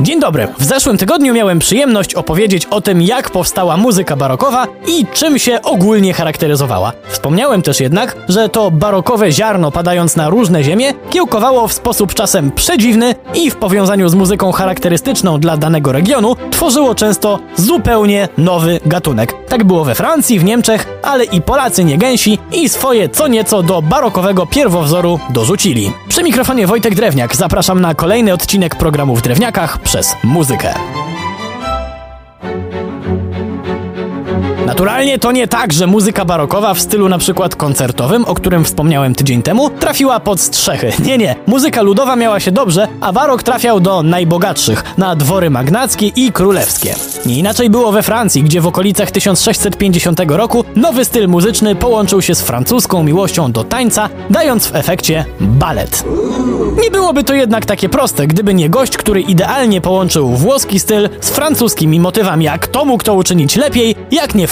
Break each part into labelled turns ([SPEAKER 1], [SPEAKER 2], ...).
[SPEAKER 1] Dzień dobry. W zeszłym tygodniu miałem przyjemność opowiedzieć o tym, jak powstała muzyka barokowa i czym się ogólnie charakteryzowała. Wspomniałem też jednak, że to barokowe ziarno padając na różne ziemie kiełkowało w sposób czasem przedziwny i w powiązaniu z muzyką charakterystyczną dla danego regionu tworzyło często zupełnie nowy gatunek. Tak było we Francji, w Niemczech, ale i Polacy nie gęsi i swoje co nieco do barokowego pierwowzoru dorzucili. Przy mikrofonie Wojtek Drewniak zapraszam na kolejny odcinek programu w Drewniakach przez muzykę. Naturalnie to nie tak, że muzyka barokowa w stylu na przykład koncertowym, o którym wspomniałem tydzień temu, trafiła pod strzechy. Nie, nie. Muzyka ludowa miała się dobrze, a barok trafiał do najbogatszych, na dwory magnackie i królewskie. Nie inaczej było we Francji, gdzie w okolicach 1650 roku nowy styl muzyczny połączył się z francuską miłością do tańca, dając w efekcie balet. Nie byłoby to jednak takie proste, gdyby nie gość, który idealnie połączył włoski styl z francuskimi motywami, a kto mógł to uczynić lepiej, jak nie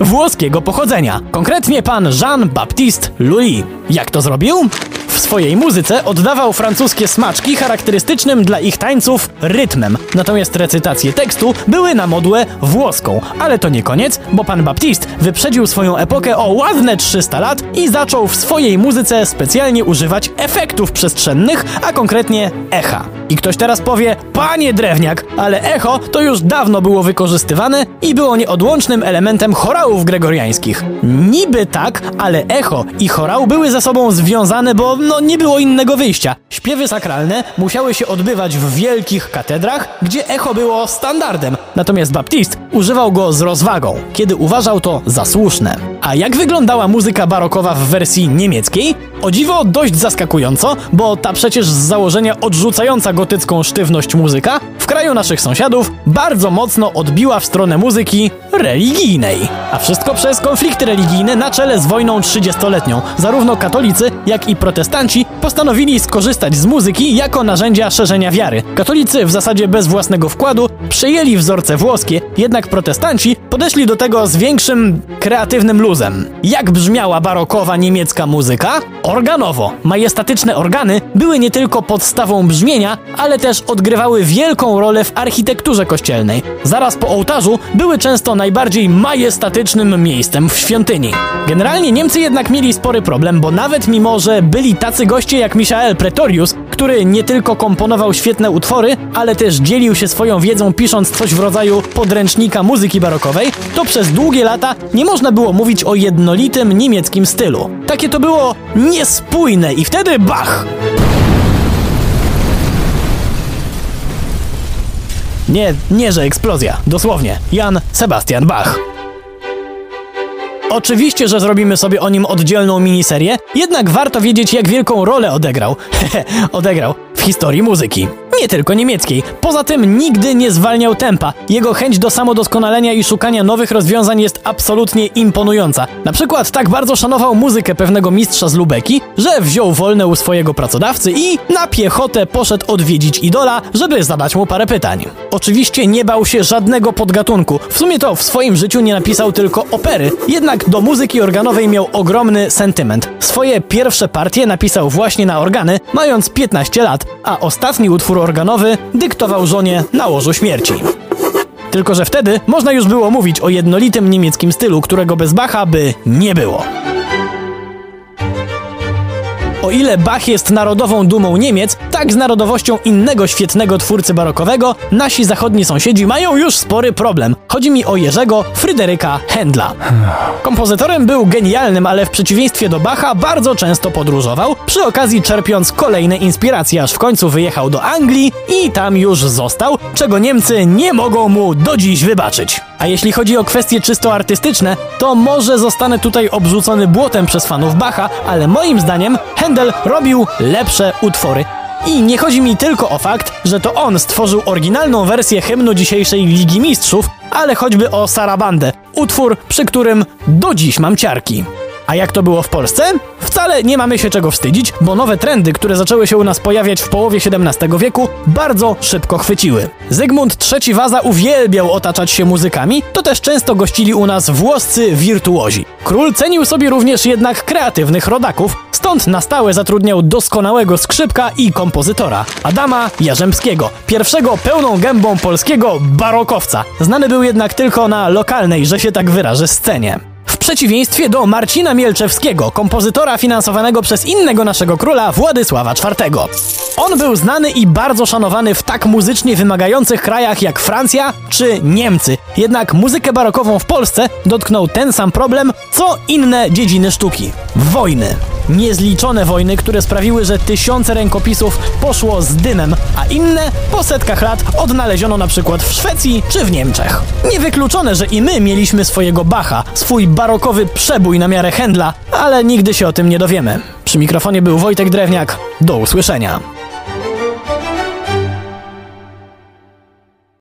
[SPEAKER 1] włoskiego pochodzenia. Konkretnie pan Jean-Baptiste Lully. Jak to zrobił? W swojej muzyce oddawał francuskie smaczki charakterystycznym dla ich tańców rytmem, natomiast recytacje tekstu były na modłę włoską. Ale to nie koniec, bo pan Baptiste wyprzedził swoją epokę o ładne 300 lat i zaczął w swojej muzyce specjalnie używać efektów przestrzennych, a konkretnie echa. I ktoś teraz powie, panie drewniak, ale echo to już dawno było wykorzystywane i było nieodłącznym elementem chorałów gregoriańskich. Niby tak, ale echo i chorał były ze sobą związane, bo no nie było innego wyjścia. Śpiewy sakralne musiały się odbywać w wielkich katedrach, gdzie echo było standardem. Natomiast Baptist używał go z rozwagą, kiedy uważał to za słuszne. A jak wyglądała muzyka barokowa w wersji niemieckiej? O dziwo dość zaskakująco, bo ta przecież z założenia odrzucająca gotycką sztywność muzyka w kraju naszych sąsiadów bardzo mocno odbiła w stronę muzyki religijnej. A wszystko przez konflikty religijne na czele z wojną 30-letnią. Zarówno katolicy, jak i protestanci postanowili skorzystać z muzyki jako narzędzia szerzenia wiary. Katolicy w zasadzie bez własnego wkładu przyjęli wzorce włoskie, jednak protestanci podeszli do tego z większym kreatywnym luzem. Jak brzmiała barokowa niemiecka muzyka? Organowo. Majestatyczne organy były nie tylko podstawą brzmienia, ale też odgrywały wielką rolę w architekturze kościelnej. Zaraz po ołtarzu były często najbardziej majestatycznym miejscem w świątyni. Generalnie Niemcy jednak mieli spory problem, bo nawet mimo, że byli tacy goście jak Michael Pretorius, który nie tylko komponował świetne utwory, ale też dzielił się swoją wiedzą pisząc coś w rodzaju podręcznika muzyki barokowej, to przez długie lata nie można było mówić o jednolitym niemieckim stylu. Takie to było niespójne i wtedy Bach! Nie, nie, że eksplozja. Dosłownie. Jan Sebastian Bach. Oczywiście, że zrobimy sobie o nim oddzielną miniserię, jednak warto wiedzieć, jak wielką rolę odegrał. Odegrał historii muzyki. Nie tylko niemieckiej. Poza tym nigdy nie zwalniał tempa. Jego chęć do samodoskonalenia i szukania nowych rozwiązań jest absolutnie imponująca. Na przykład tak bardzo szanował muzykę pewnego mistrza z Lubeki, że wziął wolne u swojego pracodawcy i na piechotę poszedł odwiedzić idola, żeby zadać mu parę pytań. Oczywiście nie bał się żadnego podgatunku. W sumie to w swoim życiu nie napisał tylko opery, jednak do muzyki organowej miał ogromny sentyment. Swoje pierwsze partie napisał właśnie na organy, mając 15 lat, a ostatni utwór organowy dyktował żonie na łożu śmierci. Tylko, że wtedy można już było mówić o jednolitym niemieckim stylu, którego bez Bacha by nie było. O ile Bach jest narodową dumą Niemiec, tak z narodowością innego świetnego twórcy barokowego nasi zachodni sąsiedzi mają już spory problem. Chodzi mi o Jerzego Fryderyka Händla. Kompozytorem był genialnym, ale w przeciwieństwie do Bacha bardzo często podróżował, przy okazji czerpiąc kolejne inspiracje, aż w końcu wyjechał do Anglii i tam już został, czego Niemcy nie mogą mu do dziś wybaczyć. A jeśli chodzi o kwestie czysto artystyczne, to może zostanę tutaj obrzucony błotem przez fanów Bacha, ale moim zdaniem Händel robił lepsze utwory. I nie chodzi mi tylko o fakt, że to on stworzył oryginalną wersję hymnu dzisiejszej Ligi Mistrzów, ale choćby o Sarabandę, utwór, przy którym do dziś mam ciarki. A jak to było w Polsce? Wcale nie mamy się czego wstydzić, bo nowe trendy, które zaczęły się u nas pojawiać w połowie XVII wieku, bardzo szybko chwyciły. Zygmunt III Waza uwielbiał otaczać się muzykami, to też często gościli u nas włoscy wirtuozi. Król cenił sobie również jednak kreatywnych rodaków, stąd na stałe zatrudniał doskonałego skrzypka i kompozytora, Adama Jarzębskiego, pierwszego pełną gębą polskiego barokowca. Znany był jednak tylko na lokalnej, że się tak wyrażę, scenie. Przeciwieństwie do Marcina Mielczewskiego, kompozytora finansowanego przez innego naszego króla, Władysława IV. On był znany i bardzo szanowany w tak muzycznie wymagających krajach jak Francja czy Niemcy. Jednak muzykę barokową w Polsce dotknął ten sam problem, co inne dziedziny sztuki wojny. Niezliczone wojny, które sprawiły, że tysiące rękopisów poszło z dymem, a inne po setkach lat odnaleziono na przykład w Szwecji czy w Niemczech. Niewykluczone, że i my mieliśmy swojego Bacha, swój barokowy przebój na miarę Händla, ale nigdy się o tym nie dowiemy. Przy mikrofonie był Wojtek Drewniak. Do usłyszenia.